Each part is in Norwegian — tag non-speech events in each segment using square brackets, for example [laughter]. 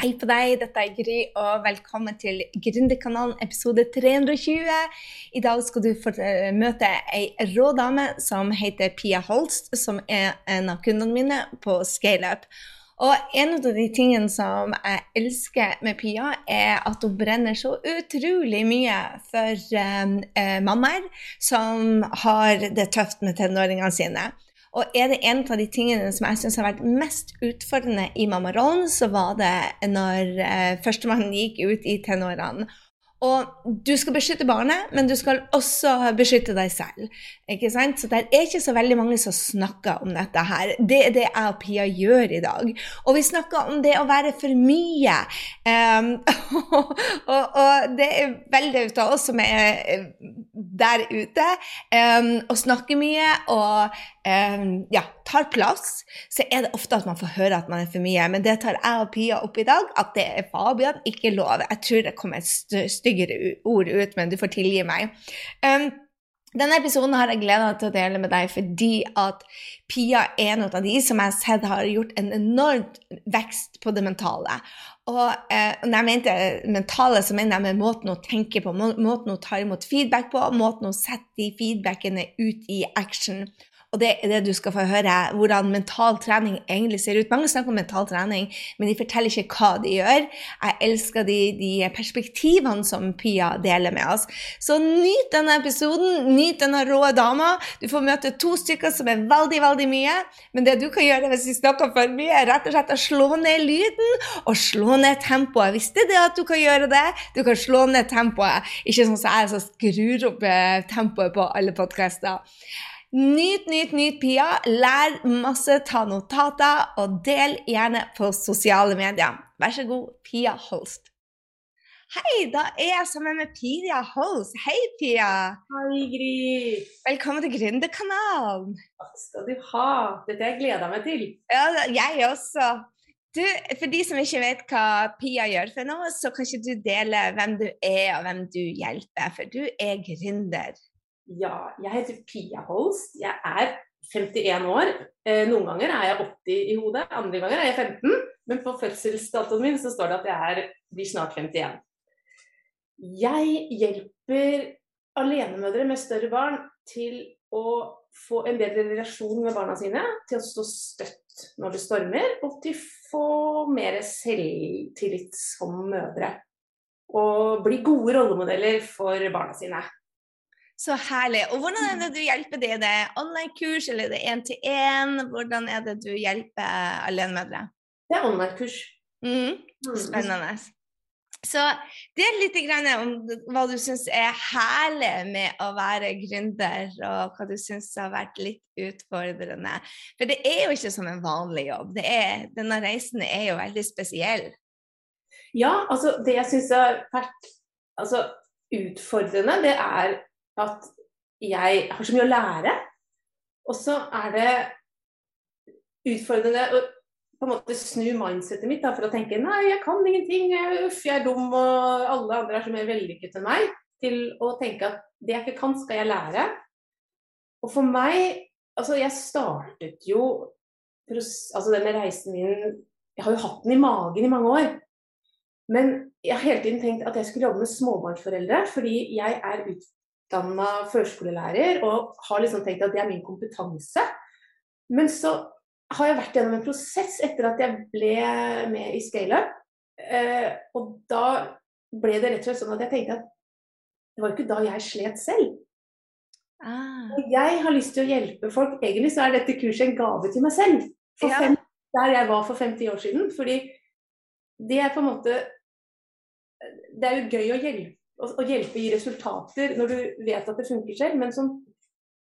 Hei på deg, dette er Gry, og velkommen til Gründerkanalen episode 320. I dag skal du få eh, møte ei rå dame som heter Pia Holst, som er en av kundene mine på ScaleUp. Og en av de tingene som jeg elsker med Pia, er at hun brenner så utrolig mye for um, mammaer som har det tøft med tenåringene sine. Og er det en av de tingene som jeg syns har vært mest utfordrende i mammarollen, så var det når eh, førstemann gikk ut i tenårene. Og du skal beskytte barnet, men du skal også beskytte deg selv. Ikke sant? Så det er ikke så veldig mange som snakker om dette her. Det er det jeg og Pia gjør i dag. Og vi snakker om det å være for mye. Um, og, [laughs] og, og, det er veldig ut av oss som er eh, der ute um, og snakker mye og um, ja, tar plass, så er det ofte at man får høre at man er for mye. Men det tar jeg og Pia opp i dag, at det er Fabian, ikke lov. Jeg tror det kommer et styggere ord ut, men du får tilgi meg. Um, denne episoden har jeg gleda til å dele med deg fordi at Pia er en av de som jeg har sett har gjort en enormt vekst på det mentale. Og eh, når jeg mente mentale, så mener jeg med måten å tenke på, måten å ta imot feedback på, måten å sette de feedbackene ut i action. Og det er det du skal få høre, hvordan mental trening egentlig ser ut. Mange snakker om mental trening, men de forteller ikke hva de gjør. Jeg elsker de, de perspektivene som Pia deler med oss. Så nyt denne episoden. Nyt denne rå dama. Du får møte to stykker som er veldig, veldig mye. Men det du kan gjøre hvis vi snakker for mye, er rett og slett å slå ned lyden og slå ned tempoet. Visste det at du kan gjøre det? Du kan slå ned tempoet. Ikke sånn som jeg som skrur opp eh, tempoet på alle podkaster. Nyt, nyt, nyt Pia. Lær masse, ta notater, og del gjerne på sosiale medier. Vær så god, Pia Holst. Hei, da er jeg sammen med Pia Holst. Hei, Pia. Hei, Gry. Velkommen til Gründerkanalen. Takk skal du ha. Dette har jeg gleda meg til. Ja, jeg også. Du, for de som ikke vet hva Pia gjør for noe, så kan ikke du dele hvem du er og hvem du hjelper, for du er gründer. Ja, jeg heter Pia Holst. Jeg er 51 år. Eh, noen ganger er jeg 80 i hodet, andre ganger er jeg 15. Men på fødselsdatoen min så står det at jeg er, blir snart 51. Jeg hjelper alenemødre med større barn til å få en bedre relasjon med barna sine, til å stå støtt når det stormer, og til å få mer selvtillit som mødre. Og bli gode rollemodeller for barna sine. Så herlig. Og hvordan er det du hjelper dem? Er det online-kurs, eller er det én-til-én? Hvordan er det du hjelper alenemødre? Det er online-kurs. Mm. mm. Spennende. Så det er litt om hva du syns er herlig med å være gründer, og hva du syns har vært litt utfordrende. For det er jo ikke som en vanlig jobb. Er, denne reisen er jo veldig spesiell. Ja, altså det jeg syns har vært altså, utfordrende, det er at jeg har så mye å lære. Og så er det utfordrende å på en måte snu mindsetet mitt da, for å tenke nei, jeg kan ingenting, uff, jeg er dum og alle andre er så mer vellykket enn meg, til å tenke at det jeg ikke kan, skal jeg lære. Og for meg Altså, jeg startet jo altså denne reisen min Jeg har jo hatt den i magen i mange år. Men jeg har hele tiden tenkt at jeg skulle jobbe med småbarnsforeldre, fordi jeg er ut, utdanna førskolelærer og har liksom tenkt at det er min kompetanse. Men så har jeg vært gjennom en prosess etter at jeg ble med i ScaleUp. Eh, og da ble det rett og slett sånn at jeg tenkte at det var jo ikke da jeg slet selv. Ah. Og jeg har lyst til å hjelpe folk. Egentlig så er dette kurset en gave til meg selv. Ja. Fem, der jeg var for 50 år siden. Fordi det er på en måte Det er jo gøy å hjelpe å, hjelpe i resultater når du vet at det funker selv. Men som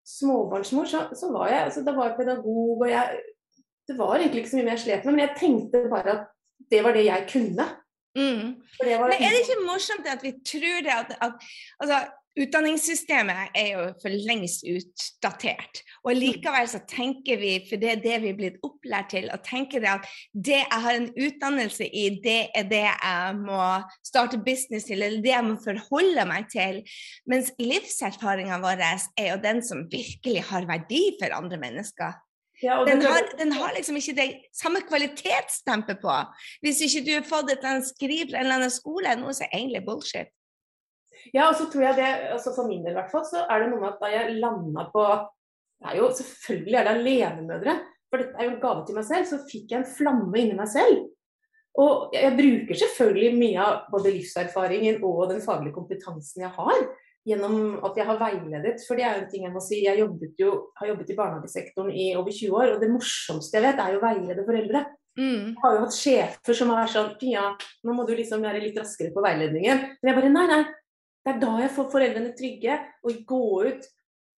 småbarnsmor så, så var jeg altså, da var jeg pedagog, og jeg Det var egentlig ikke så mye mer jeg slet med, men jeg tenkte bare at det var det jeg kunne. Mm. Det var, men er det ikke morsomt at vi tror det at, at altså, Utdanningssystemet er jo for lengst utdatert. Og likevel så tenker vi, for det er det vi er blitt opplært til, å tenke det at det jeg har en utdannelse i, det er det jeg må starte business til, eller det jeg må forholde meg til. Mens livserfaringa vår er jo den som virkelig har verdi for andre mennesker. Ja, Den har, den har liksom ikke det samme kvalitetsstempel på. Hvis ikke du har fått et eller annet skriv fra en eller annen skole, noe som egentlig er bullshit. Ja, og så tror jeg det, altså for min del i hvert fall, så er det noe med at da jeg landa på at det er jo, Selvfølgelig er det alenemødre, for dette er jo en gave til meg selv. Så fikk jeg en flamme inni meg selv. Og jeg bruker selvfølgelig mye av både livserfaringen og den faglige kompetansen jeg har, gjennom at jeg har veiledet. For det er jo en ting jeg må si. Jeg jo, har jobbet i barnehagesektoren i over 20 år, og det morsomste jeg vet, er jo å veilede foreldre. Mm. Jeg har jo hatt sjefer som har vært sånn Pia, nå må du liksom være litt raskere på veiledningen. Men jeg bare nei, nei. Det er da jeg får foreldrene trygge og gå ut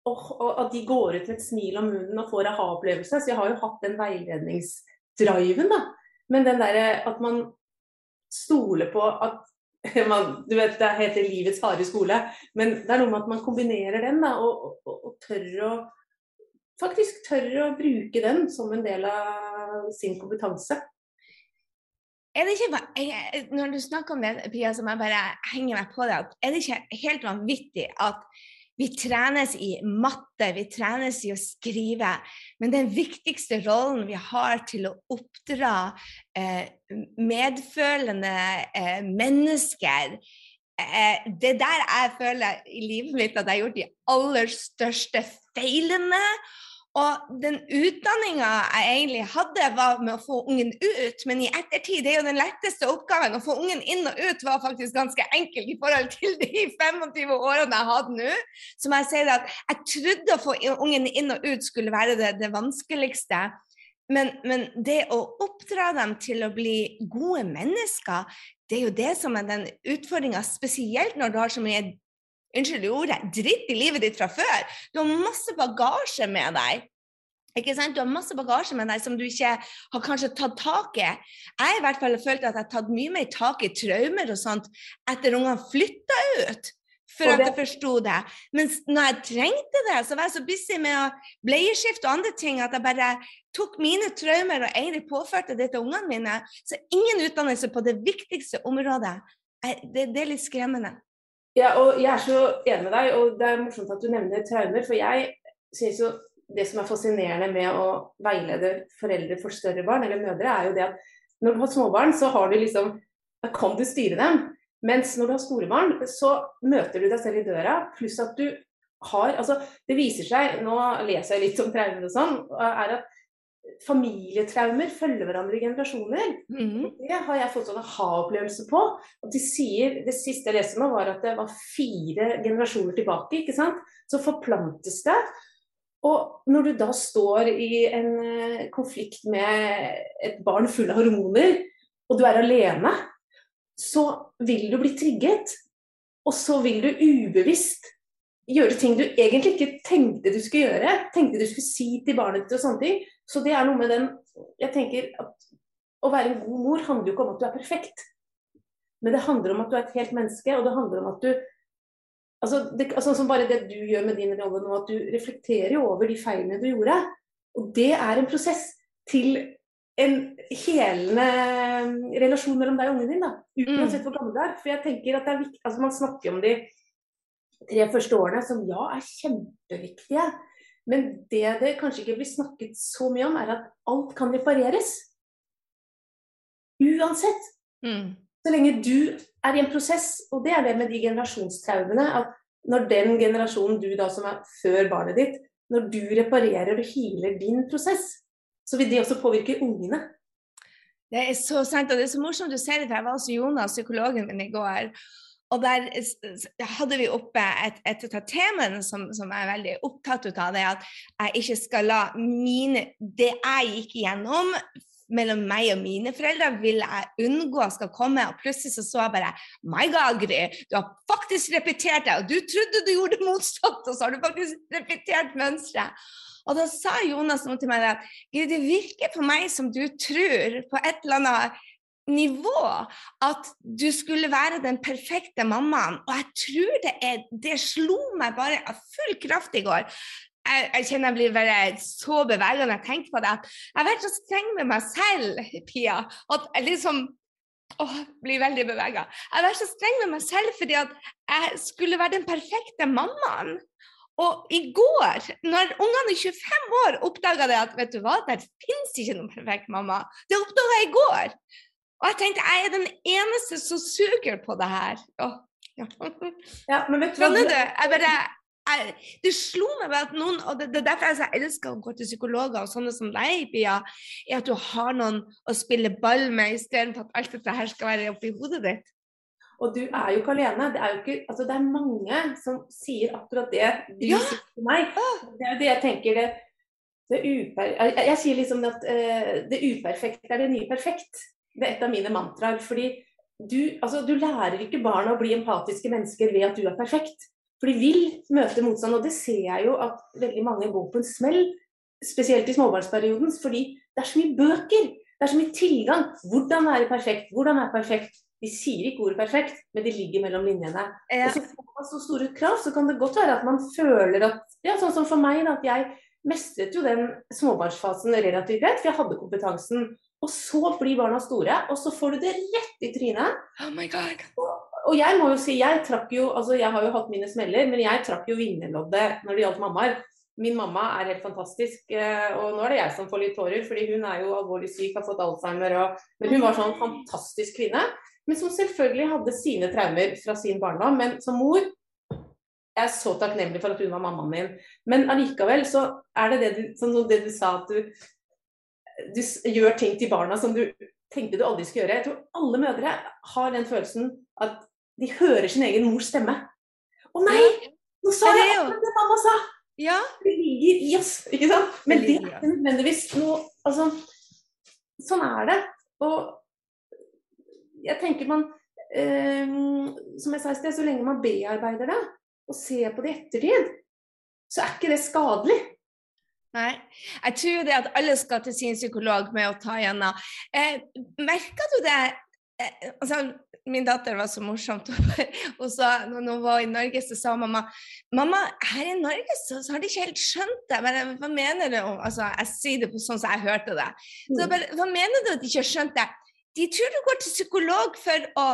og, og at de går ut med et smil om munnen og får aha-opplevelse. Så jeg har jo hatt den veiledningsdriven, da. Men den derre at man stoler på at [laughs] man, du vet, Det heter livets harde skole, men det er noe med at man kombinerer den da, og, og, og tør å faktisk tør å bruke den som en del av sin kompetanse. Er det ikke, jeg- når du snakker om det, Pia, så må jeg bare henge meg på det. Er det ikke helt vanvittig at vi trenes i matte, vi trenes i å skrive, men den viktigste rollen vi har til å oppdra eh, medfølende eh, mennesker eh, Det er der jeg føler i livet mitt at jeg har gjort de aller største feilene. Og den utdanninga jeg egentlig hadde, var med å få ungen ut, men i ettertid det er jo den letteste oppgaven. Å få ungen inn og ut var faktisk ganske enkelt i forhold til de 25 årene jeg hadde nå. Så må jeg si at jeg trodde å få ungen inn og ut skulle være det, det vanskeligste. Men, men det å oppdra dem til å bli gode mennesker, det er jo det som er den utfordringa, spesielt når du har så mye unnskyld ordet, dritt i livet ditt fra før. Du har masse bagasje med deg. Ikke sant? Du har masse bagasje med deg som du ikke har kanskje tatt tak i. Jeg i hvert fall har følt at jeg har tatt mye mer tak i traumer og sånt etter ungene flytta ut. For at jeg forsto det. Mens når jeg trengte det, så var jeg så busy med bleieskift og andre ting at jeg bare tok mine traumer og egentlig påførte det til ungene mine. Så ingen utdannelse på det viktigste området. Det, det er litt skremmende. Ja, og jeg er så enig med deg, og det er morsomt at du nevner traumer. For jeg syns jo det som er fascinerende med å veilede foreldre for større barn, eller mødre, er jo det at når du har småbarn, så har du liksom kan du styre dem. Mens når du har store barn, så møter du deg selv i døra, pluss at du har Altså, det viser seg, nå leser jeg litt om traumer og sånn, er at familietraumer følger hverandre i generasjoner. Mm. Det har jeg fått sånn aha-opplevelse på. Og de sier, Det siste jeg leste nå, var at det var fire generasjoner tilbake. ikke sant? Så forplantes det. Og når du da står i en eh, konflikt med et barn full av hormoner, og du er alene, så vil du bli trigget. Og så vil du ubevisst gjøre ting du egentlig ikke tenkte du skulle gjøre. Tenkte du skulle si til barnet ditt og sånne ting. Så det er noe med den Jeg tenker at å være en god mor handler jo ikke om at du er perfekt. Men det handler om at du er et helt menneske, og det handler om at du Altså, det, altså som bare det du gjør med din rolle nå, at du reflekterer jo over de feilene du gjorde. Og det er en prosess til en helende relasjon mellom deg og ungen din, da. Uansett hvor gammel du er. For jeg tenker at det er viktig Altså, man snakker om de tre første årene som ja, er kjempeviktige. Men det det kanskje ikke blir snakket så mye om, er at alt kan repareres. Uansett. Mm. Så lenge du er i en prosess, og det er det med de generasjonstraumene, at når den generasjonen du da som er før barnet ditt, når du reparerer og healer din prosess, så vil det også påvirke ungene. Det er så sant, og det er så morsomt du sier det, for jeg var hos Jonas, psykologen min, i går. Og der hadde vi oppe et, et av temaene som, som jeg er veldig opptatt av, det at jeg ikke skal la mine, det jeg gikk igjennom mellom meg og mine foreldre, vil jeg unngå skal komme. Og plutselig så så jeg bare My God, Gry, du har faktisk repetert det! Og du trodde du gjorde motsatt, og så har du faktisk repetert mønsteret. Og da sa Jonas noe til meg at Gry, det virker på meg som du tror på et eller annet nivå at du skulle være den perfekte mammaen. Og jeg tror det er Det slo meg bare av full kraft i går. Jeg, jeg kjenner jeg blir bare så beveget når jeg tenker på det. Jeg har vært så streng med meg selv, Pia, at jeg liksom Åh, blir veldig bevega. Jeg har vært så streng med meg selv fordi at jeg skulle være den perfekte mammaen. Og i går, når ungene i 25 år oppdaga det at vet du hva, der finnes ikke noen perfekt mamma. Det oppdaga jeg i går. Og jeg tenkte jeg er den eneste som suger på det her. Ja. [laughs] Ja, men vet du hva? Du? Jeg bare, jeg, det slo meg bare at noen, og det, det er derfor jeg elsker å gå til psykologer og sånne som deg, Pia, er at du har noen å spille ball med istedenfor at alt dette her skal være oppi hodet ditt. Og du er jo ikke alene. Det er jo ikke, altså det er mange som sier akkurat det du Ja. sier til meg. Det er jo det jeg tenker det, det uper, jeg, jeg sier liksom at uh, det uperfekte er det nye perfekt. Er et av mine mantraer. fordi du, altså, du lærer ikke barna å bli empatiske mennesker ved at du er perfekt. For de vil møte motstand, og det ser jeg jo at veldig mange går på en smell. Spesielt i småbarnsperioden, fordi det er så mye bøker. Det er så mye tilgang. Hvordan være perfekt? Hvordan er perfekt? De sier ikke ordet perfekt, men de ligger mellom linjene. Ja. Og så får man så store krav, så kan det godt være at man føler at ja, Sånn som for meg, at jeg mestret jo den småbarnsfasen relativt greit, for jeg hadde kompetansen. Og så blir barna store, og så får du det rett i trynet. Oh my god. Og jeg må jo si, jeg trakk jo altså jeg har jo hatt mine smeller, men jeg trakk jo vinnerloddet når det gjaldt mammaer. Min mamma er helt fantastisk, eh, og nå er det jeg som får litt tårer, fordi hun er jo alvorlig syk, har fått alzheimer og Men hun var sånn fantastisk kvinne. Men som selvfølgelig hadde sine traumer fra sin barndom. Men som mor jeg er så takknemlig for at hun var mammaen min. Men allikevel så er det det du, sånn som det du sa, at du, du gjør ting til barna som du tenkte du aldri skulle gjøre. Jeg tror alle mødre har den følelsen at de hører sin egen mors stemme. Å nei! Nå sa jeg akkurat det mamma sa! Ja. Det ligger i oss, ikke sant? Men Det er ikke nødvendigvis noe Altså, sånn er det. Og jeg tenker man eh, Som jeg sa i sted, så lenge man bearbeider det og ser på det i ettertid, så er ikke det skadelig. Nei. Jeg tror det at alle skal til sin psykolog med å ta gjennom. Eh, Merka du det? Eh, altså, min datter var så morsomt. [laughs] Hun sa, når hun var i Norge, så sa mamma Mamma, her i Norge så, så har de ikke helt skjønt det. Men hva mener du? Altså, jeg sier det på sånn som jeg hørte det. Så jeg bare, hva mener du at de ikke har skjønt det? De tror du går til psykolog for å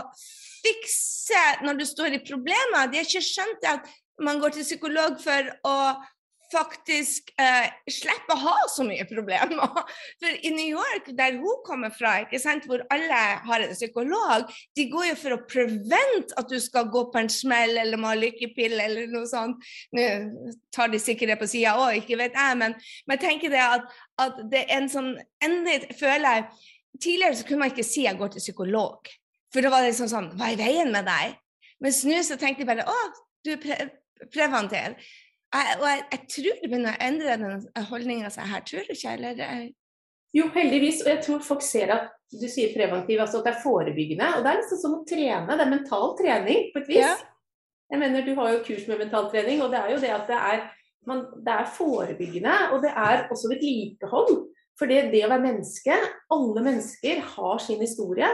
fikse når du står i problemer. De har ikke skjønt at man går til psykolog for å faktisk eh, slipper å ha så mye problemer. [laughs] For i New York, der hun kommer fra, sant, hvor alle har en psykolog, de går jo for å prevent at du skal gå på en smell eller må ha lykkepille eller noe sånt. Nå tar de sikkert det på sida òg, ikke vet jeg, men, men jeg tenker det at, at det er en sånn Endelig føler jeg Tidligere så kunne man ikke si jeg går til psykolog, for da var det sånn sånn Hva er veien med deg? Mens nå så tenkte jeg bare å, du er pre preventiv. Jeg, og jeg, jeg tror det begynner å endre den holdninga seg her, tror du ikke? Eller? eh, Jo, heldigvis. Og jeg tror folk ser at du sier preventiv, altså at det er forebyggende. Og det er liksom som å trene. Det er mental trening på et vis. Ja. Jeg mener, Du har jo kurs med mental trening, og det er jo det at det er, man, det er forebyggende. Og det er også vedlikehold. For det, det å være menneske Alle mennesker har sin historie.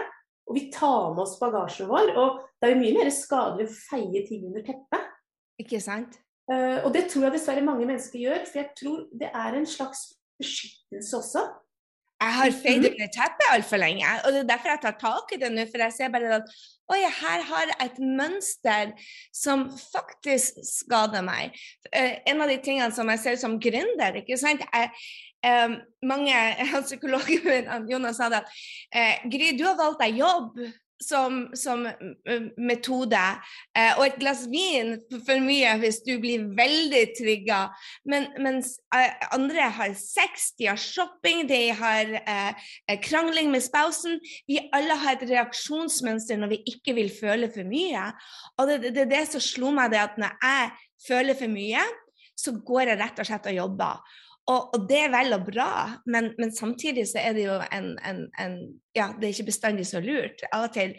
Og vi tar med oss bagasjen vår. Og det er jo mye mer skadelig å feie ting under teppet. Ikke sant? Eh, og det tror jeg dessverre mange mennesker gjør. For jeg tror det er en slags beskyttelse også. Jeg har feid under teppet altfor lenge, og det er derfor jeg tar tak i det nå. For jeg ser bare at oi, her har jeg et mønster som faktisk skader meg. Eh, en av de tingene som jeg ser som gründer, ikke sant. Jeg, eh, mange psykologer Jonas sa det at eh, Gry, du har valgt deg jobb som, som mm, metode, eh, og et glass vin for, mye hvis du blir veldig trygga. Men, mens eh, andre har sex, de har shopping, de har eh, eh, krangling med spousen. Vi alle har et reaksjonsmønster når vi ikke vil føle for mye. Og det er det, det som slo meg, det at når jeg føler for mye, så går jeg rett og slett og jobber. Og, og det er vel og bra, men, men samtidig så er det jo en, en, en Ja, det er ikke bestandig så lurt. Av og til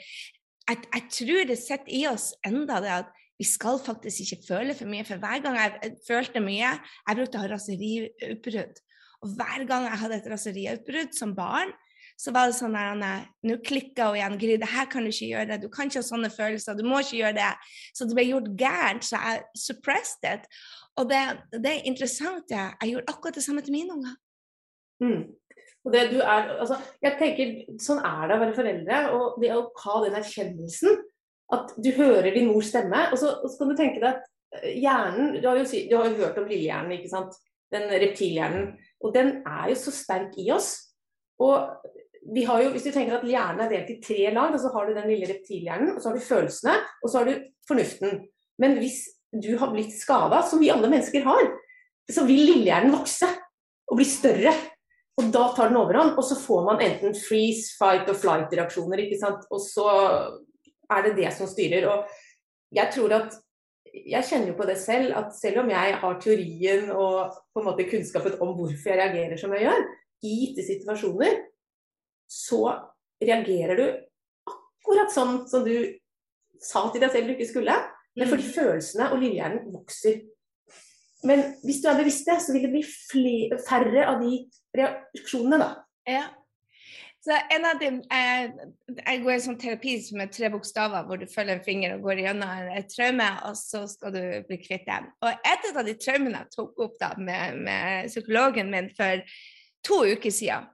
jeg, jeg tror det sitter i oss enda det at vi skal faktisk ikke føle for mye. For hver gang jeg, følte mye Jeg brukte å ha raseriutbrudd. Og hver gang jeg hadde et raseriutbrudd som barn, så var det sånn nei, Nå klikka hun igjen. Gry, det her kan du ikke gjøre. Du kan ikke ha sånne følelser. Du må ikke gjøre det. Så det ble gjort gærent, så jeg suppressed it. Og det, det er interessant. Jeg, jeg gjorde akkurat det samme til mine unger. Mm. Og det du er, altså, jeg tenker, Sånn er det å være foreldre. Og det å ha den erkjennelsen at du hører din mors stemme. Og så, og så kan du tenke deg at hjernen Du har jo, du har jo hørt om lillehjernen, ikke sant. Den reptilhjernen. Og den er jo så sterk i oss. Og vi har jo, hvis du tenker at hjernen er delt i tre lag, så har du den lille reptilhjernen, og så har du følelsene, og så har du fornuften. Men hvis du har blitt skada, som vi alle mennesker har, så vil lillehjernen vokse og bli større. Og da tar den overhånd, og så får man enten freeze, fight og flight-reaksjoner. ikke sant? Og så er det det som styrer. Og jeg tror at jeg kjenner jo på det selv, at selv om jeg har teorien og på en måte kunnskapen om hvorfor jeg reagerer som jeg gjør, i gitte situasjoner, så reagerer du akkurat sånn som du sa til deg selv du ikke skulle. Men fordi mm. følelsene og lillehjernen vokser. Men hvis du er bevisst det, så vil det bli flere, færre av de reaksjonene, da. Ja. Så en av dem, jeg, jeg går i sånn terapi med tre bokstaver, hvor du følger en finger og går gjennom et traume, og så skal du bli kvitt den. Og et av de traumene jeg tok opp da med, med psykologen min for to uker siden,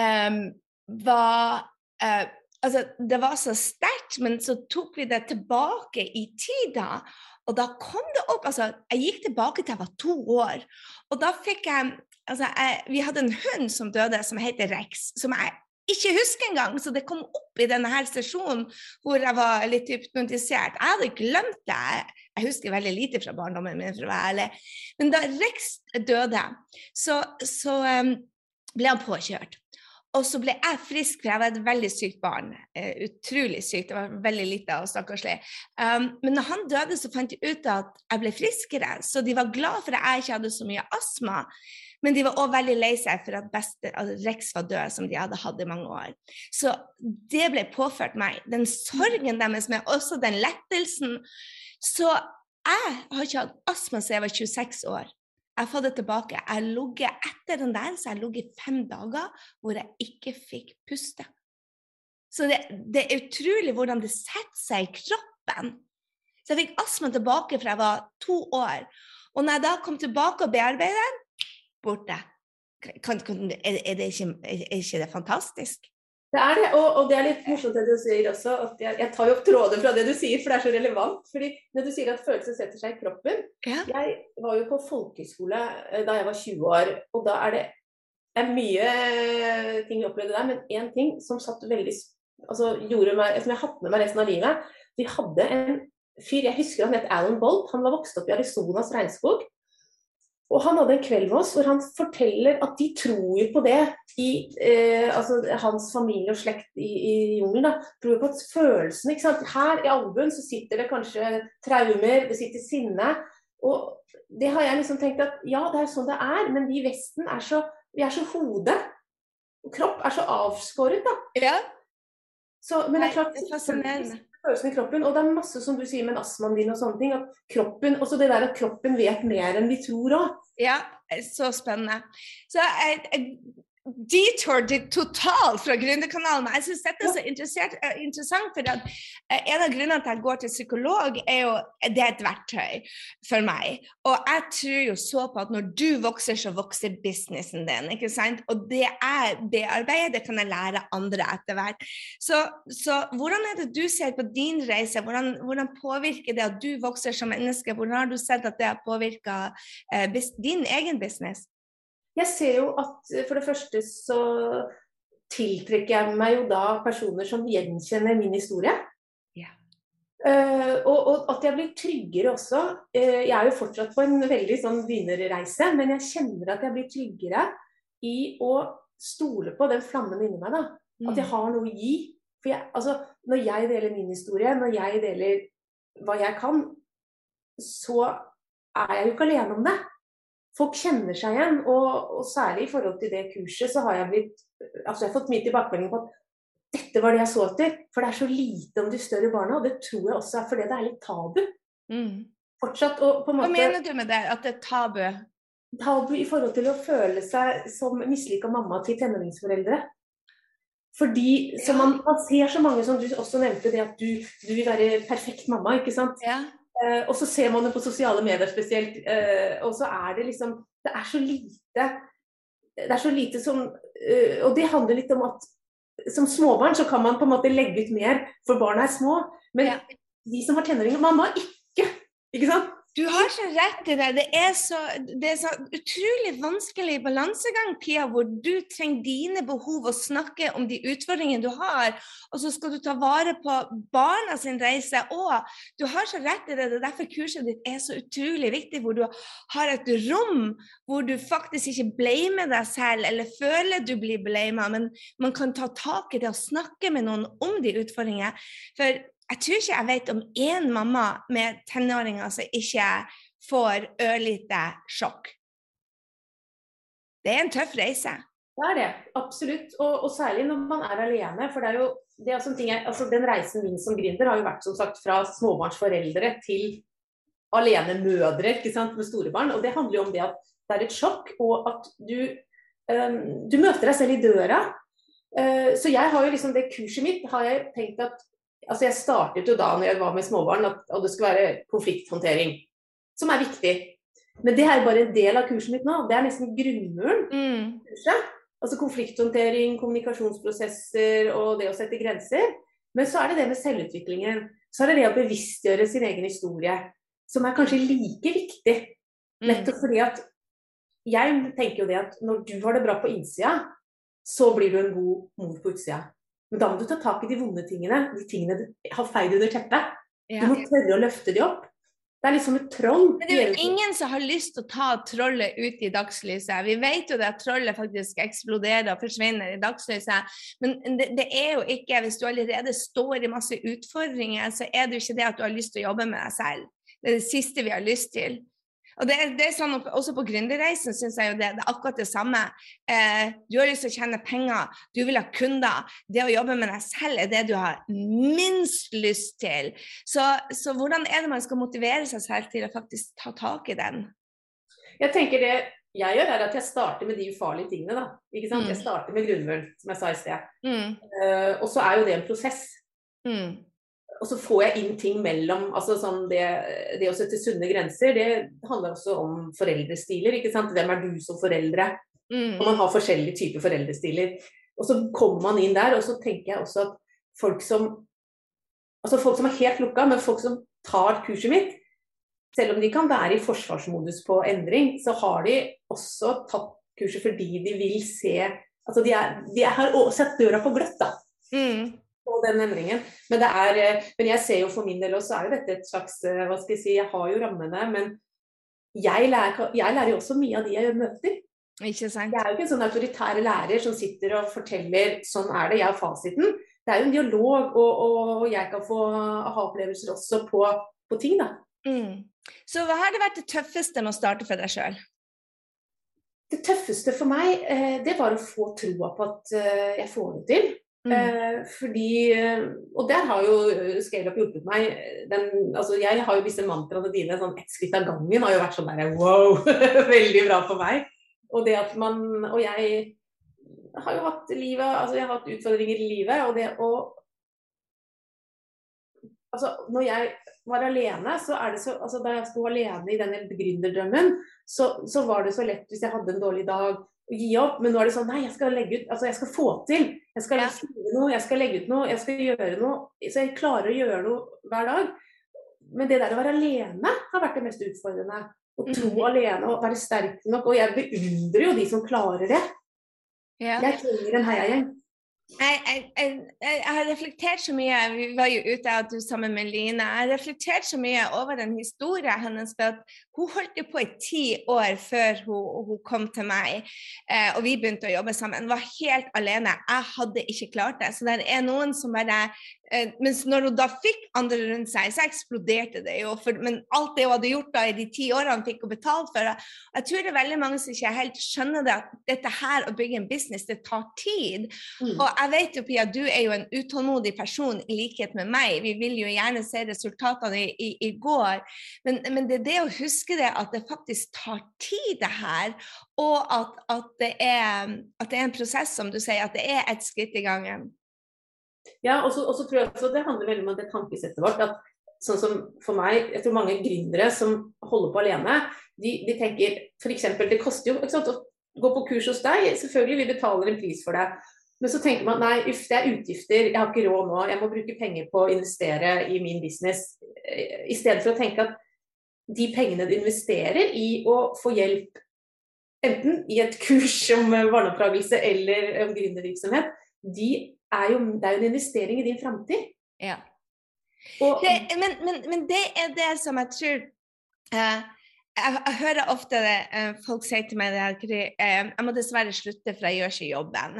um, var uh, Altså, det var så sterkt, men så tok vi det tilbake i tida. Og da kom det opp altså, Jeg gikk tilbake til jeg var to år. Og da fikk jeg altså, jeg, Vi hadde en hund som døde, som heter Rex. Som jeg ikke husker engang. Så det kom opp i denne her sesjonen hvor jeg var litt hypnotisert. Jeg hadde glemt det. Jeg husker veldig lite fra barndommen min, for å være ærlig. Men da Rex døde, så, så um, ble han påkjørt. Og så ble jeg frisk, for jeg var et veldig sykt barn. Uh, utrolig sykt. Det var veldig lite og stakkarslig. Um, men når han døde, så fant de ut at jeg ble friskere. Så de var glad for at jeg ikke hadde så mye astma. Men de var òg veldig lei seg for at beste, altså Rex var død, som de hadde hatt i mange år. Så det ble påført meg. Den sorgen deres, men også den lettelsen. Så jeg har ikke hatt astma siden jeg var 26 år. Jeg har fått det tilbake. Jeg har ligget etter den der, så jeg har ligget fem dager hvor jeg ikke fikk puste. Så det, det, er utrolig hvordan det setter seg i kroppen. Så jeg fikk astma tilbake fra jeg var to år. Og når jeg da kom tilbake og bearbeidet den, borte. Kan, kan, er, er, det ikke, er, ikke, det fantastisk? Det er det, og, og, det er litt morsomt det du sier også. at jeg, jeg, tar jo opp tråder fra det du sier, for det er så relevant. fordi Når du sier at følelser setter seg i kroppen ja. Jeg var jo på folkehøyskole eh, da jeg var 20 år, og da er det er mye ting jeg opplevde der, men én ting som satt veldig altså gjorde meg, som jeg har hatt med meg resten av livet Vi hadde en fyr, jeg husker han het Alan Bolt, han var vokst opp i Arizonas regnskog. Og han hadde en kveld med oss hvor han forteller at de tror på det i eh, altså Hans familie og slekt i, i jungelen tror på at følelsene ikke sant? Her i albuen så sitter det kanskje traumer, det sitter sinne. Og det har jeg liksom tenkt at ja, det er sånn det er, men vi i Vesten er så vi er så hode. Kropp er så avskåret, da. Ja. Så, men det er klart, det er fascinerende følelsene i kroppen. Og det er masse som du sier med astmaen din og sånne ting. At kroppen, også det der at kroppen vet mer enn vi tror òg. Ja, så spennende. Så jeg, jeg detour totalt fra Gründerkanalen. Men jeg syns dette er så eh, interessant, for at eh, en av grunnene til at jeg går til psykolog, er jo det er et verktøy for meg. Og jeg tror jo så på at når du vokser, så vokser businessen din. ikke sant? Og det jeg bearbeider, det kan jeg lære andre etter hvert. Så, så, hvordan er det du ser på din reise? Hvordan, hvordan, påvirker det at du vokser som menneske? Hvordan har du sett at det har påvirka eh, din egen business? Jeg ser jo at for det første så tiltrekker jeg meg jo da personer som gjenkjenner min historie. Yeah. Uh, og, og, at jeg blir tryggere også. Uh, jeg er jo fortsatt på en veldig sånn begynnerreise, men jeg kjenner at jeg blir tryggere i å stole på den flammen inni meg. da. At jeg mm. har noe å gi. For jeg, altså, når jeg deler min historie, når jeg deler hva jeg kan, så er jeg jo ikke alene om det folk kjenner seg igjen. Og, og, særlig i forhold til det kurset, så har jeg blitt altså jeg har fått mye tilbakemelding på at dette var det jeg så etter. For det er så lite om de større barna, og det tror jeg også er fordi det er litt tabu. Mm. Fortsatt og på en måte Hva mener du med det, at det er tabu? Tabu i forhold til å føle seg som mislika mamma til tenåringsforeldre. Fordi man, man, ser så mange som du også nevnte, det at du, du vil være perfekt mamma. ikke sant? Ja. Uh, og så ser man det på sosiale medier spesielt. Eh, og så er det liksom Det er så lite Det er så lite som eh, Og det handler litt om at som småbarn så kan man på en måte legge ut mer, for barna er små. Men ja. de som har tenåringer Man må ikke Ikke sant? Du har så rett i det. Det er så, det er så utrolig vanskelig balansegang, Pia, hvor du trenger dine behov og snakke om de utfordringene du har, og så skal du ta vare på barna sin reise òg. Du har så rett i det. Det er derfor kurset ditt er så utrolig viktig, hvor du har et rom hvor du faktisk ikke blamer deg selv eller føler du blir blama, men man kan ta tak i det og snakke med noen om de utfordringene. For jeg tror ikke jeg vet om én mamma med tenåringer som ikke får ørlite sjokk. Det er en tøff reise. Det er det, absolutt. Og, og særlig når man er alene. For det er jo det er ting jeg, altså Den reisen min som gründer har jo vært som sagt fra småbarnsforeldre til alenemødre ikke sant, med store barn. Og det handler jo om det at det er et sjokk, og at du, um, du møter deg selv i døra. Uh, så jeg har jo liksom det kurset mitt har jeg tenkt at altså Jeg startet jo da når jeg var med småbarn at, at det skulle være konflikthåndtering, som er viktig. Men det er bare en del av kurset mitt nå. Det er nesten grunnmuren. Mm. Altså konflikthåndtering, kommunikasjonsprosesser og det å sette grenser. Men så er det det med selvutviklingen. Så er det det å bevisstgjøre sin egen historie. Som er kanskje like viktig. Mm. Nettopp fordi at jeg tenker jo det at når du har det bra på innsida, så blir du en god mor på utsida. Men da må du ta tak i de vonde tingene, de tingene du har feid under teppet. Du må tørre å løfte de opp. Det er liksom et troll. Men det er jo ingen som har lyst til å ta trollet ut i dagslyset. Vi vet jo at trollet faktisk eksploderer og forsvinner i dagslyset. Men det, det, er jo ikke, hvis du allerede står i masse utfordringer, så er det jo ikke det at du har lyst til å jobbe med deg selv. Det er det siste vi har lyst til. Og det, det er sånn, Også på gründerreisen syns jeg jo det, det, er akkurat det samme. Eh, du har lyst til å tjene penger, du vil ha kunder. Det å jobbe med deg selv er det du har minst lyst til. Så, så hvordan er det man skal motivere seg selv til å faktisk ta tak i den? Jeg tenker det jeg gjør, er at jeg starter med de ufarlige tingene. da, ikke sant? Mm. Jeg starter med grunnmuren, som jeg sa i sted. Mm. Uh, og så er jo det en prosess. Mm. Og så får jeg inn ting mellom. altså sånn det, det, å sette sunne grenser, det handler også om foreldrestiler. ikke sant? Hvem er du som foreldre? Mm. Og man har forskjellige typer foreldrestiler. Og så kommer man inn der, og så tenker jeg også at folk som altså folk som er helt lukka, men folk som tar kurset mitt, selv om de kan være i forsvarsmodus på endring, så har de også tatt kurset fordi de vil se altså De, er, de har sett døra på gløtt, da. Mm på den endringen. Men, det er, eh, men jeg ser jo for min del også er jo dette et slags eh, Hva skal jeg si, jeg har jo rammene, men jeg lærer, jeg lærer jo også mye av de jeg møter. Ikke sant. Jeg er jo ikke en sånn autoritær lærer som sitter og forteller sånn er det, jeg har fasiten. Det er jo en dialog, og, og jeg kan få aha-opplevelser også på, på, ting, da. Mm. Så hva har det vært det tøffeste med å starte for deg sjøl? Det tøffeste for meg, eh, det var å få troa på at jeg får det til. Mm. Eh, fordi, eh, og der har jo eh, ScaleUp hjulpet meg. Den, altså jeg har jo disse mantraene dine, sånn ett skritt av gangen, har jo vært sånn der wow! [laughs] Veldig bra for meg. Og det at man Og jeg har jo hatt livet Altså jeg har hatt utfordringer i livet, og det å Altså, når jeg var alene, så er det så altså Da jeg sto alene i denne gründerdrømmen, så, så var det så lett hvis jeg hadde en dårlig dag å gi opp. Men nå er det sånn Nei, jeg skal legge ut Altså, jeg skal få til. Jeg skal skrive noe, jeg skal legge ut noe, jeg skal gjøre noe. Så jeg klarer å gjøre noe hver dag. Men det der å være alene har vært det mest utfordrende. Å tro mm. alene og være sterk nok. Og jeg beundrer jo de som klarer det. Ja. Jeg trenger en heiagjeng. Jeg, jeg, jeg, jeg, har reflektert så mye Vi var jo ute og du sammen med Line. Jeg har reflektert så mye over den historien hennes. for at Hun holdt jo på i ti år før hun, hun kom til meg, eh, og vi begynte å jobbe sammen. Hun var helt alene. Jeg hadde ikke klart det. Så det er noen som bare Eh, mens når hun da fikk andre rundt seg, så eksploderte det jo. For, men alt det hun hadde gjort da i de ti årene, fikk hun betalt for. Jeg tror det er veldig mange som ikke helt skjønner det, at dette her å bygge en business, det tar tid. Mm. Og jeg vet jo, Pia, du er jo en utålmodig person i likhet med meg. Vi vil jo gjerne se resultatene i, i, i går. Men, men, det er det å huske det, at det faktisk tar tid, det her. Og at, at, det er, at det er en prosess, som du sier, at det er et skritt i gangen. Ja, og så tror jeg også det handler veldig om det tankesettet vårt. at sånn som for meg, jeg tror mange gründere som holder på alene, de, de tenker f.eks. det koster jo ikke sant, å gå på kurs hos deg, selvfølgelig vi betaler en pris for det. Men så tenker man nei, uff, det er utgifter, jeg har ikke råd nå, jeg må bruke penger på å investere i min business. I stedet for å tenke at de pengene du investerer i å få hjelp, enten i et kurs om barneoppdragelse eller om gründervirksomhet, de er jo, det er jo en investering i din framtid. Ja. Det, men, men, men, det er det som jeg tror uh, jeg, jeg, hører ofte det, uh, folk sier til meg at uh, jeg må dessverre slutte, for jeg gjør ikke jobben.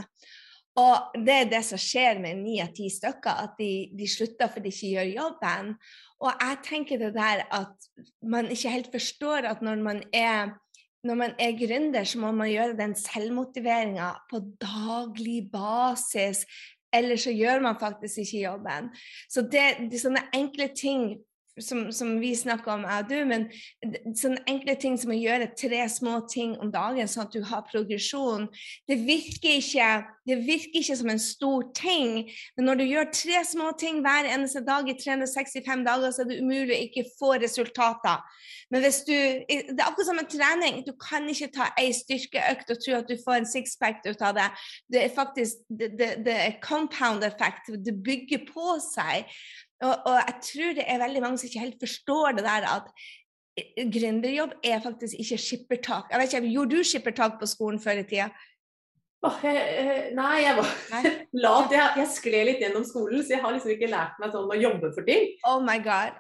Og det er det som skjer med ni av ti stykker, at de, de, slutter fordi de ikke gjør jobben. Og jeg tenker det der at man ikke helt forstår at når man er når man er gründer, så må man gjøre den selvmotiveringa på daglig basis. Eller så gjør man faktisk ikke jobben. Så det, de sånne enkle ting som, som, vi snakker om, jeg og du, men sånne enkle ting som å gjøre tre små ting om dagen, sånn at du har progresjon, det virker ikke, det virker ikke som en stor ting. Men når du gjør tre små ting hver eneste dag i 365 dager, så er det umulig å ikke få resultater. Men hvis du, Det er akkurat som en trening. Du kan ikke ta ei styrkeøkt og tro at du får en sixpack ut av det. Det er faktisk det, det, det er compound effect. Det bygger på seg. Og, og, jeg tror det er veldig mange som ikke helt forstår det der at gründerjobb er faktisk ikke skippertak. Jeg vet ikke, Gjorde du skippertak på skolen før i tida? Oh, jeg, nei, jeg var [laughs] lat. Jeg, jeg skled litt gjennom skolen, så jeg har liksom ikke lært meg sånn å jobbe for ting. Oh my god.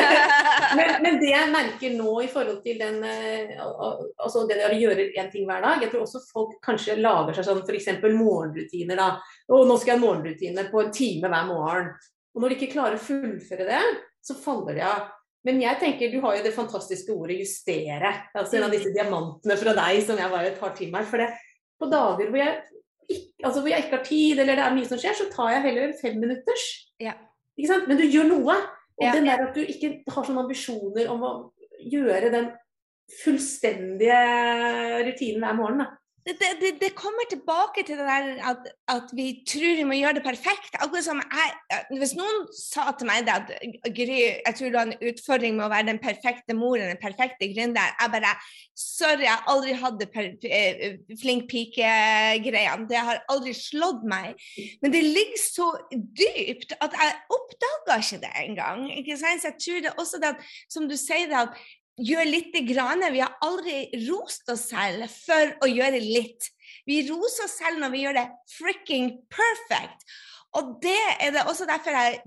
[laughs] men, men, det jeg merker nå i forhold til den eh, altså det å gjøre én ting hver dag Jeg tror også folk kanskje lager seg sånn f.eks. morgenrutiner. da. Og nå skal jeg ha morgenrutine på en time hver morgen. Og når de ikke klarer å fullføre det, så faller de av. Men jeg tenker, du har jo det fantastiske ordet 'justere'. Altså en av disse diamantene fra deg som jeg bare tar til meg. For det, på dager hvor jeg, ikke, altså hvor jeg ikke har tid, eller det er mye som skjer, så tar jeg heller femminutters. Ja. Ikke sant? Men du gjør noe. Og ja, den der at du ikke har sånne ambisjoner om å gjøre den fullstendige rutinen hver morgen. da det, det, det, kommer tilbake til det der at, at, vi tror vi må gjøre det perfekt. Akkurat som jeg, Hvis noen sa til meg at Gry, jeg tror du har en utfordring med å være den perfekte moren, den perfekte gründeren, Jeg bare Sorry, jeg har aldri hatt det eh, flink pike-greiene. Det har aldri slått meg. Men det ligger så dypt at jeg oppdaga ikke det engang. Ikke sant? Så jeg tror det også det at, som du sier, det at gjør lite grann. Vi har aldri rost oss selv for å gjøre litt. Vi roser oss selv når vi gjør det fricking perfect. Og det er det også derfor jeg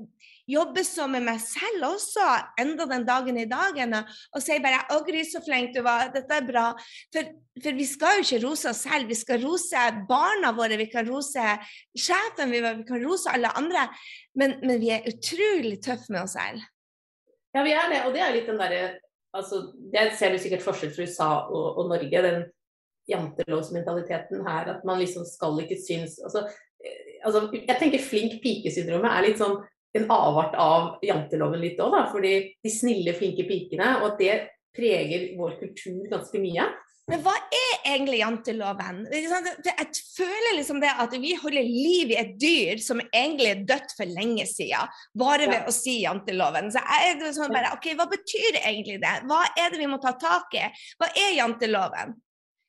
jobber så med meg selv også, enda den dagen i dagen, og sier bare 'Å, Gry, så flink du var. Dette er bra'. For, for, vi skal jo ikke rose oss selv. Vi skal rose barna våre, vi kan rose sjefen, vi, vi kan rose alle andre. Men, men vi er utrolig tøffe med oss selv. Ja, vi er det. Og det er litt den derre altså, Det ser du sikkert forskjell fra USA og, og, Norge, den jantelovsmentaliteten her. At man liksom skal ikke synes altså, eh, altså, Jeg tenker flink pike-syndromet er litt sånn en avart av janteloven litt òg, Fordi de snille, flinke pikene, og at det preger vår kultur ganske mye. Men hva er egentlig janteloven? Jeg føler liksom det at vi holder liv i et dyr som egentlig er dødt for lenge siden, bare ved å si janteloven. Så jeg er sånn bare, ok, Hva betyr egentlig det? Hva er det vi må ta tak i? Hva er janteloven?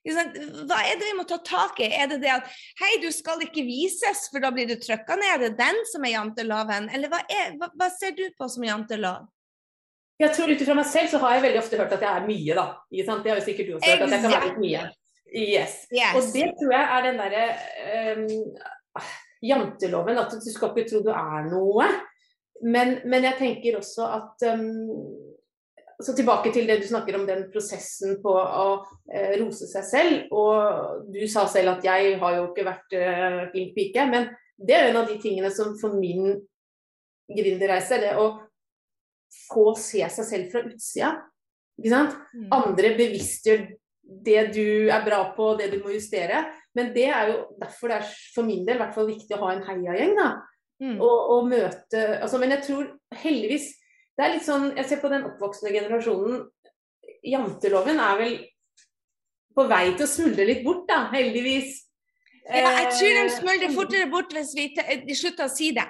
Hva er det vi må ta tak i? Er det det at hei, du skal ikke vises, for da blir du trykka ned? Er det den som er janteloven? Eller hva, er, hva, hva ser du på som jantelov? Jeg tror ut ifra meg selv så har jeg veldig ofte hørt at jeg er mye, da. Det har jo sikkert du også hørt, at jeg kan være litt mye. Yes. yes. Og det tror jeg er den derre um, janteloven, at du skal ikke tro du er noe. Men, men jeg tenker også at um, så tilbake til det du snakker om den prosessen på å uh, rose seg selv. Og du sa selv at jeg har jo ikke vært uh, flink pike, men det er en av de tingene som for min gründerreise, det å få se seg selv fra utsida. Ikke sant? Mm. Andre bevisstgjør det du er bra på, det du må justere. Men det er jo derfor det er for min del hvert fall viktig å ha en heiagjeng. da. Mm. Og, og, møte altså, Men jeg tror heldigvis Det er litt sånn Jeg ser på den oppvoksende generasjonen. Janteloven er vel på vei til å smuldre litt bort, da, heldigvis. Ja, jeg tror de smuldrer fortere bort hvis vi slutter å si det.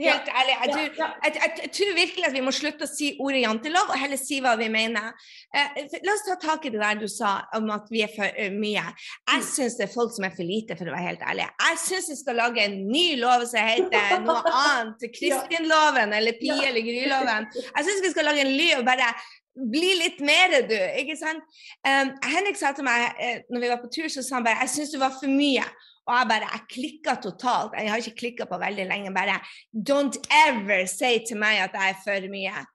Helt ja, ærlig. Jeg tror, ja, ja. Jeg, jeg, jeg tror, virkelig at vi må slutte å si ordet jantelov, og heller si hva vi mener. Eh, la oss ta tak i det der du sa om at vi er for uh, mye. Jeg mm. syns det er folk som er for lite, for å være helt ærlig. Jeg syns vi skal lage en ny lov som heter noe [laughs] annet. Kristinloven eller Pie eller Gryloven. [laughs] Jeg syns vi skal lage en ly og bare bli litt mer, du. ikke sant? Um, Henrik sa til meg uh, når vi var på tur, så sa han bare jeg syns du var for mye. Og jeg bare jeg klikka totalt. Jeg har ikke klikka på veldig lenge. Bare don't ever say til meg at jeg er for mye.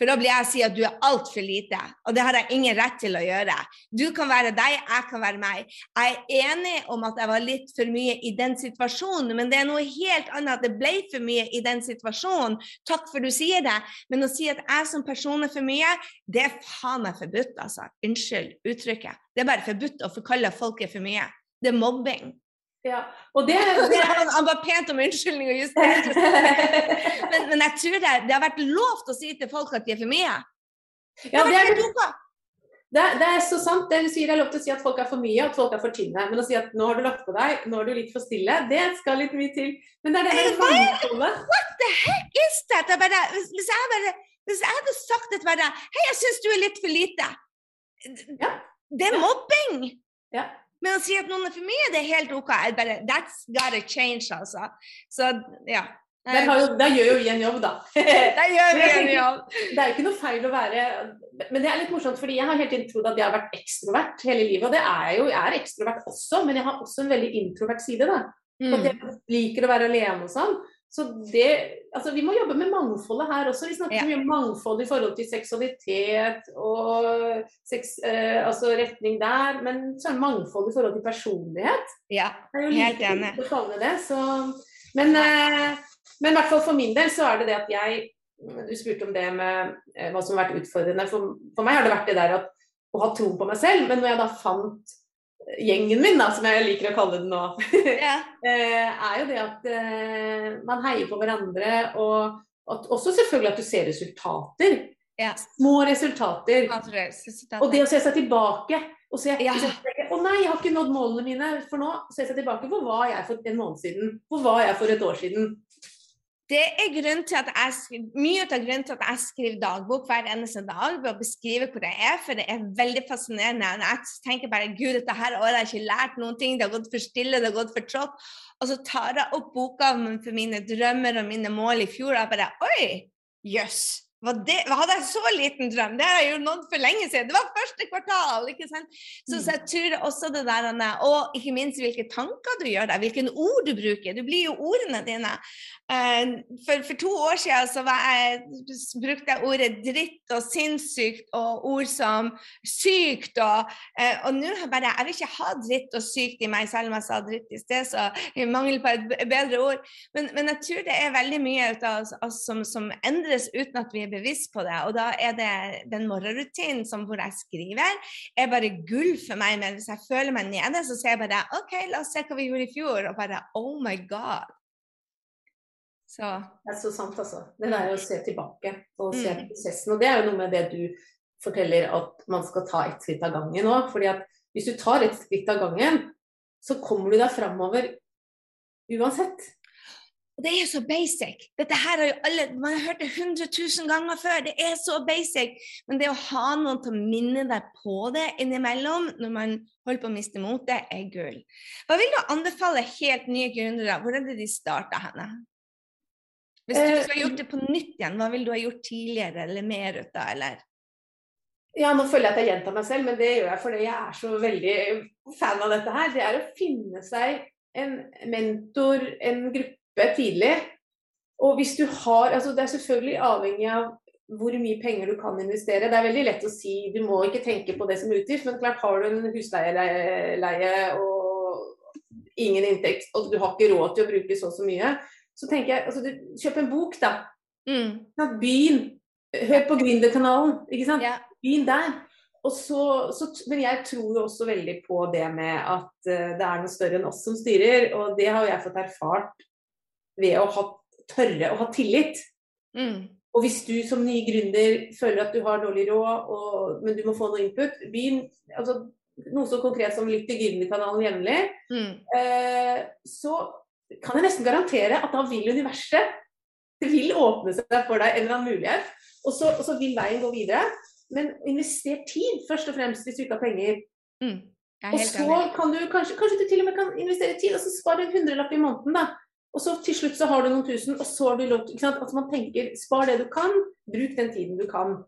For da blir jeg å si at du er altfor lite, og det har jeg ingen rett til å gjøre. Du kan være deg, jeg kan være meg. Jeg er enig om at jeg var litt for mye i den situasjonen, men det er noe helt annet at det ble for mye i den situasjonen. Takk for du sier det, men å si at jeg som person er for mye, det er faen meg forbudt, altså. Unnskyld uttrykket. Det er bare forbudt å forkalle folk for mye. Det er mobbing. Ja, og det, [laughs] det... Han ba pent om unnskyldning og justerte [laughs] men, men jeg tror det, det har vært lov til å si til folk at de er for mye. Ja, det, er, det, det er så sant. Det du sier, det er lov til å si at folk er for mye, og at folk er for tynne. Men å si at nå har du lagt på deg, nå er du litt for stille, det skal litt mye til. Men det er det mangfoldet. What the heck is that? Bare, hvis, jeg bare, hvis jeg hadde sagt det bare Hei, jeg syns du er litt for lite. Ja. Det er mobbing. Ja. Men å si at noen er for mye, det er helt OK. Bare, That's gotta change, altså. Så ja. Da gjør jo vi en jobb, da. [laughs] Da gjør vi en jobb. Det er jo ikke noe feil å være Men det er litt morsomt, fordi jeg har helt trodd at jeg har vært ekstrovert hele livet. Og det er jeg jo. Jeg er ekstrovert også, men jeg har også en veldig introvert side. da. Mm. At jeg liker å være alene og sånn. Så det, altså Vi må jobbe med mangfoldet her også. Vi snakker ja. mye om mangfold i forhold til seksualitet og seks, eh, altså retning der. Men så er det mangfold i forhold til personlighet. Ja, helt enig. Det, så, men, eh, men i hvert fall for min del så er det det at jeg Du spurte om det med eh, hva som har vært utfordrende. For, for meg har det vært det der at, å ha tro på meg selv. Men når jeg da fant gjengen min, da, som jeg liker å kalle den nå. [laughs] Eh, er jo det at uh, man heier på hverandre. Og at, også selvfølgelig at du ser resultater. Ja. Små resultater. Og det å se seg tilbake og se ja. Å nei, jeg har ikke nådd målene mine. For nå ser jeg tilbake. Hvor var jeg for en måned siden? Hvor var jeg for et år siden? Det er grunnen til at jeg, mye av grunnen til at jeg skriver dagbok hver eneste dag, ved å beskrive hvor jeg er, for det er veldig fascinerende. Jeg tenker bare gud, dette her året har jeg ikke lært noen ting, det har gått for stille, det har gått for trått. Og så tar jeg opp boka for mine drømmer og mine mål i fjor, og bare oi, jøss. Yes. Det, hadde jeg så liten drøm? Det har jeg jo nådd for lenge siden. Det var første kvartal. ikke sant? Så, så jeg tror også det der, Og ikke minst hvilke tanker du gjør deg, hvilke ord du bruker. Du blir jo ordene dine. Eh, for, for, to år siden så jeg, brukte jeg ordet dritt og sinnssykt og ord som sykt. Og, eh, og nå bare Jeg vil ikke ha dritt og sykt i meg, selv om jeg sa dritt i sted, så i mangel på et bedre ord. Men, men, jeg tror det er veldig mye av oss som, som, endres uten at vi er bevisst på det. Og da er det den morgenrutinen som hvor jeg skriver, er bare gull for meg. Men hvis jeg føler meg nede, så sier jeg bare OK, la oss se hva vi gjorde i fjor. Og bare Oh my God. Så. Det er så sant, altså. Det der å se tilbake og se mm. prosessen. Og det er jo noe med det du forteller at man skal ta ett skritt av gangen òg. fordi at hvis du tar ett skritt av gangen, så kommer du deg framover uansett. Og det er så basic. Dette her har jo alle, Man har hørt det 100 000 ganger før. Det er så basic. Men det å ha noen til å minne deg på det innimellom når man holder på å miste motet, er gull. Hva vil du anbefale helt nye gründere? Hvor er det de starta henne? Hvis du skulle gjort det på nytt igjen, hva ville du ha gjort tidligere eller mer ut av, eller? Ja, nå føler jeg at jeg gjentar meg selv, men det gjør jeg fordi jeg er så veldig fan av dette her. Det er å finne seg en mentor, en gruppe tidlig. Og hvis du har altså Det er selvfølgelig avhengig av hvor mye penger du kan investere. Det er veldig lett å si du må ikke tenke på det som utgift, men klart har du en husleie og ingen inntekt og du har ikke råd til å bruke så og så mye, så tenker jeg altså, Kjøp en bok, da. Mm. Begynn. Hør på Gründerkanalen. Ikke sant? Yeah. Begynn der. Så, så, men jeg tror jo også veldig på det med at uh, det er noe større enn oss som styrer. Og det har jeg fått erfart ved å ha, tørre å ha tillit. Mm. Og hvis du som ny gründer føler at du har dårlig råd, og, men du må få noe input, begynn altså, noe så konkret som lytt til Gründerkanalen jevnlig. Mm. Eh, så kan jeg nesten garantere at da vil universet det vil åpne seg for deg en eller annen mulighet. Og så, og så vil veien gå videre. Men invester tid, først og fremst, hvis du ikke har penger. Mm, og så kan du kanskje, kanskje du til og med kan investere tid, og så spar en hundrelapp i måneden, da. Og så til slutt så har du noen tusen, og så har du lov til Altså man tenker spar det du kan, bruk den tiden du kan.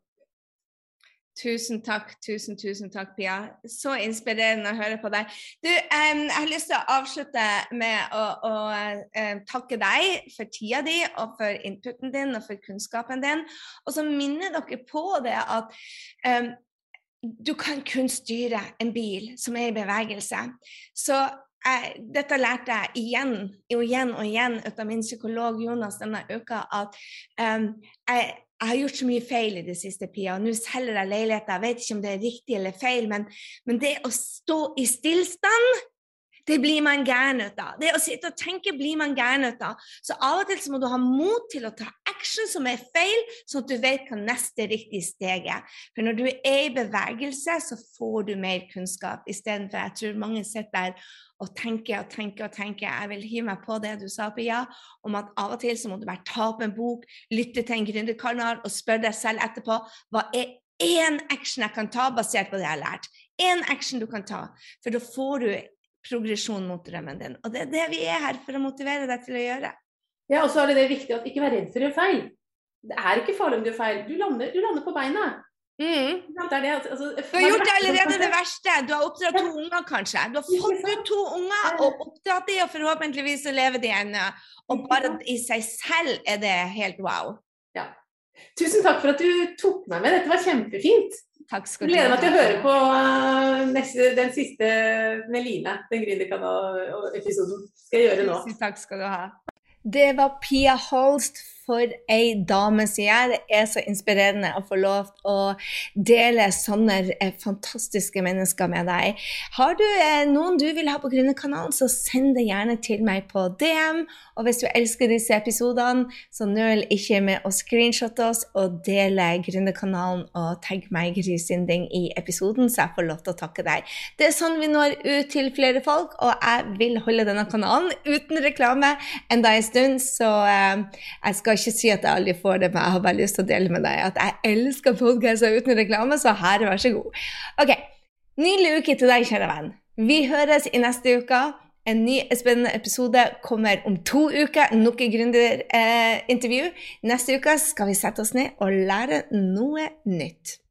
Tusen takk, tusen, tusen takk, Pia. Så inspirerende å høre på deg. Du, um, jeg har lyst til å avslutte med å, å uh, takke deg for tida di og for inputen din og for kunnskapen din. Og så minner dere på det at um, du kan kun styre en bil som er i bevegelse. Så jeg, dette lærte jeg igjen og igjen og igjen ut av min psykolog Jonas denne uka, at um, jeg, jeg, har gjort så mye feil i det siste, Pia. og Nå selger jeg leiligheter. Jeg vet ikke om det er riktig eller feil, men, men det å stå i stillstand det blir man gæren ut av. Det å sitte og tenke blir man gæren ut av. Så av og til så må du ha mot til å ta action som er feil, sånn at du vet hva neste riktige steg er. For når du er i bevegelse, så får du mer kunnskap, istedenfor jeg tror mange sitter der og tenker og tenker og tenker. Jeg vil hive meg på det du sa, Pia, om at av og til så må du bare ta opp en bok, lytte til en gründerkanal og spørre deg selv etterpå hva er én action jeg kan ta basert på det jeg har lært. Én action du kan ta. For da får du progresjon mot drømmen din. Og det er det vi er her for å motivere deg til å gjøre. Ja, og så er det det viktig at ikke vær redd for å gjøre feil. Det er ikke farlig om du gjør feil. Du lander, du lander på beina. Mm. Det det, altså, du har gjort allerede det verste. Du har oppdratt to unger, kanskje. Du har fått ut to unger og oppdratt dem, og forhåpentligvis så lever de ennå. Og bare i seg selv er det helt wow. Ja. Tusen takk for at du tok meg med. Dette var kjempefint. Takk skal du ha. Gleder meg til å høre på uh, neste, den siste med Line, den Gründerkanal-episoden. Skal jeg gjøre nå. Tusen takk skal du ha. Det var Pia Holst for ei dame, sier jeg. Det er så inspirerende å få lov å dele sånne eh, fantastiske mennesker med deg. Har du eh, noen du vil ha på Gründerkanalen, så send det gjerne til meg på DM. Og hvis du elsker disse episodene, så nøl ikke med å screenshotte oss og dele Gründerkanalen og tagg meg Grisinding i episoden, så jeg får lov til å takke deg. Det er sånn vi når ut til flere folk, og jeg vil holde denne kanalen uten reklame enda en stund, så eh, jeg skal skal ikke si at jeg aldri får det, men jeg har bare lyst til å dele med deg at jeg elsker podkaster uten reklame, så her, vær så god. Ok, Nydelig uke til deg, kjære venn. Vi høres i neste uke. En ny spennende episode kommer om to uker. Nok et gründerintervju. Eh, Neste uke skal vi sette oss ned og lære noe nytt.